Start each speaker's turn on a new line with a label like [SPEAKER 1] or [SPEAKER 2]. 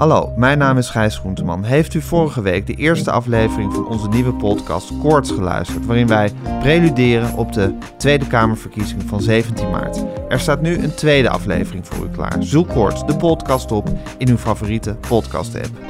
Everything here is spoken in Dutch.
[SPEAKER 1] Hallo, mijn naam is Gijs Groenteman. Heeft u vorige week de eerste aflevering van onze nieuwe podcast Koorts geluisterd, waarin wij preluderen op de Tweede Kamerverkiezing van 17 maart? Er staat nu een tweede aflevering voor u klaar. Zoek Koorts, de podcast op, in uw favoriete podcast-app.